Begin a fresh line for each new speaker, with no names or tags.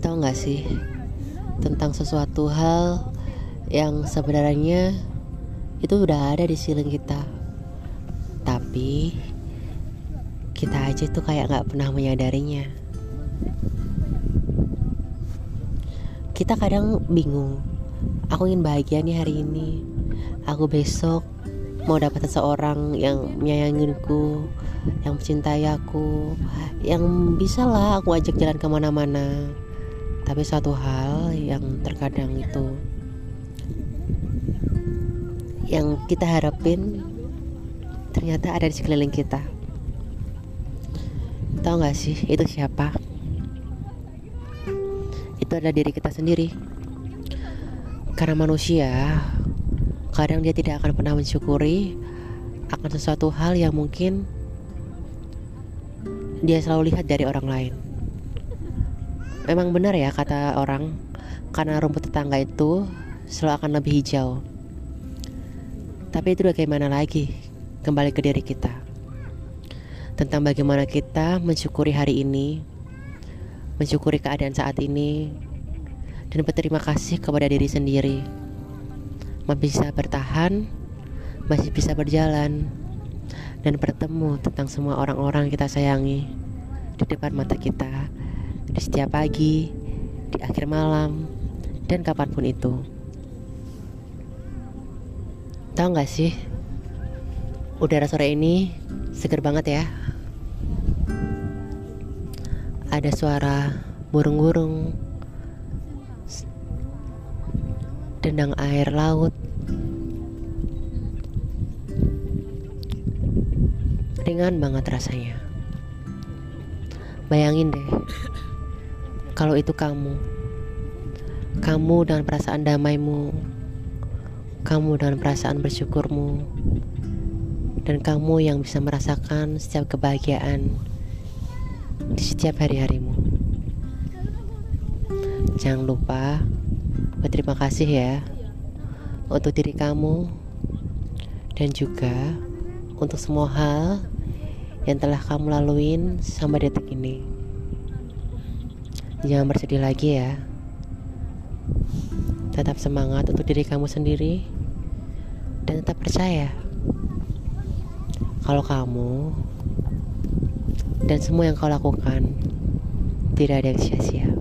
Tahu nggak sih tentang sesuatu hal yang sebenarnya itu udah ada di siling kita, tapi kita aja tuh kayak nggak pernah menyadarinya. Kita kadang bingung. Aku ingin bahagia nih hari ini. Aku besok mau dapat seseorang yang menyayanginku, yang mencintai aku, yang bisa lah aku ajak jalan ke mana-mana. Tapi satu hal yang terkadang itu yang kita harapin ternyata ada di sekeliling kita. Tahu gak sih itu siapa? Itu adalah diri kita sendiri. Karena manusia kadang dia tidak akan pernah mensyukuri akan sesuatu hal yang mungkin dia selalu lihat dari orang lain. Memang benar ya kata orang, karena rumput tetangga itu selalu akan lebih hijau. Tapi itu bagaimana lagi? Kembali ke diri kita. Tentang bagaimana kita mensyukuri hari ini, mensyukuri keadaan saat ini, dan berterima kasih kepada diri sendiri. Bisa bertahan, masih bisa berjalan, dan bertemu tentang semua orang-orang kita sayangi di depan mata kita di setiap pagi, di akhir malam, dan kapan pun itu. Tahu gak sih, udara sore ini seger banget ya. Ada suara burung-burung, dendang air laut, ringan banget rasanya. Bayangin deh, kalau itu kamu, kamu dengan perasaan damaimu, kamu dengan perasaan bersyukurmu, dan kamu yang bisa merasakan setiap kebahagiaan di setiap hari-harimu. Jangan lupa berterima kasih ya untuk diri kamu dan juga untuk semua hal yang telah kamu laluin sampai detik ini. Jangan bersedih lagi ya. Tetap semangat untuk diri kamu sendiri dan tetap percaya kalau kamu dan semua yang kau lakukan tidak ada yang sia-sia.